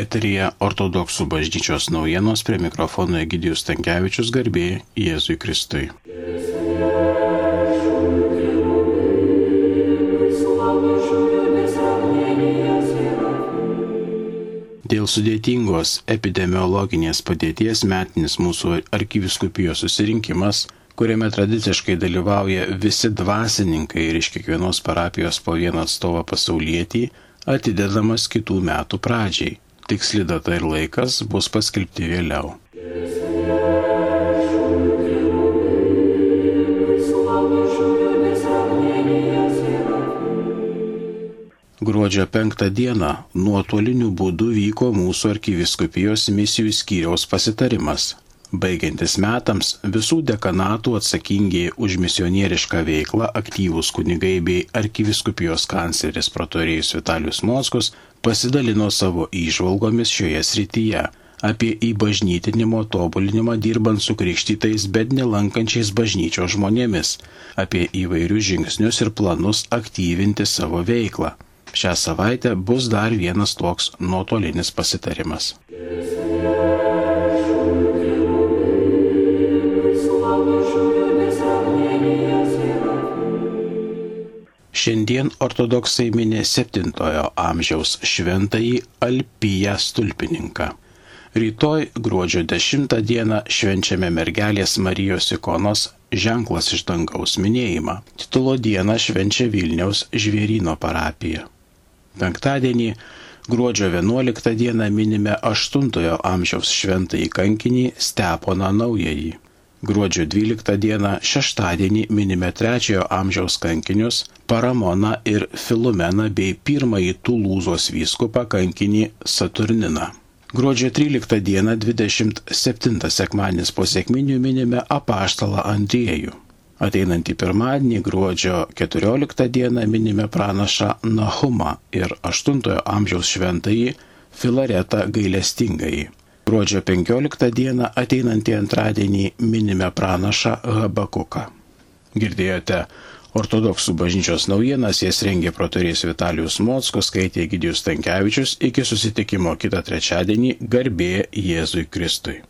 Eterija ortodoksų bažnyčios naujienos prie mikrofono Egidijus Tankievičius garbė Jėzui Kristui. Dėl sudėtingos epidemiologinės padėties metinis mūsų arkiviskupijos susirinkimas, kuriame tradiciškai dalyvauja visi dvasininkai ir iš kiekvienos parapijos po vieną atstovą pasaulietį, atidedamas kitų metų pradžiai. Tiksli data ir laikas bus paskelbti vėliau. Gruodžio 5 dieną nuotoliniu būdu vyko mūsų arkiviskupijos misijų skyriaus pasitarimas. Baigiantis metams visų dekanatų atsakingi už misionierišką veiklą aktyvūs kunigai bei arkiviskupijos kancleris protorėjus Vitalius Moskus pasidalino savo įžvalgomis šioje srityje apie įbažnytinimo tobulinimą dirbant su krikštytais, bet nelankančiais bažnyčios žmonėmis, apie įvairius žingsnius ir planus aktyvinti savo veiklą. Šią savaitę bus dar vienas toks nuotolinis pasitarimas. Šiandien ortodoksai minė 7-ojo amžiaus šventąjį Alpiją stulpininką. Rytoj gruodžio 10 dieną švenčiame mergelės Marijos ikonos ženklas iš dangaus minėjimą. Titulo dieną švenčia Vilniaus žvėryno parapija. Penktadienį gruodžio 11 dieną minime 8-ojo amžiaus šventąjį kankinį Steponą Naująjį. Gruodžio 12 dieną šeštadienį minime 3-ojo amžiaus kankinius Paramoną ir Filumeną bei pirmąjį Tulūzos vyskupą kankinį Saturniną. Gruodžio 13 dieną 27 sekmanis po sėkminių minime apaštalą Andriejų. Ateinantį pirmadienį gruodžio 14 dieną minime pranašą Nahumą ir 8 amžiaus šventąjį Filaretą gailestingąjį. Gruodžio 15 dieną ateinantį antradienį minime pranašą Habakuką. Girdėjote ortodoksų bažnyčios naujienas, jas rengė protorės Vitalijus Mockus, skaitė Gidijus Tankievičius, iki susitikimo kitą trečiadienį garbė Jėzui Kristui.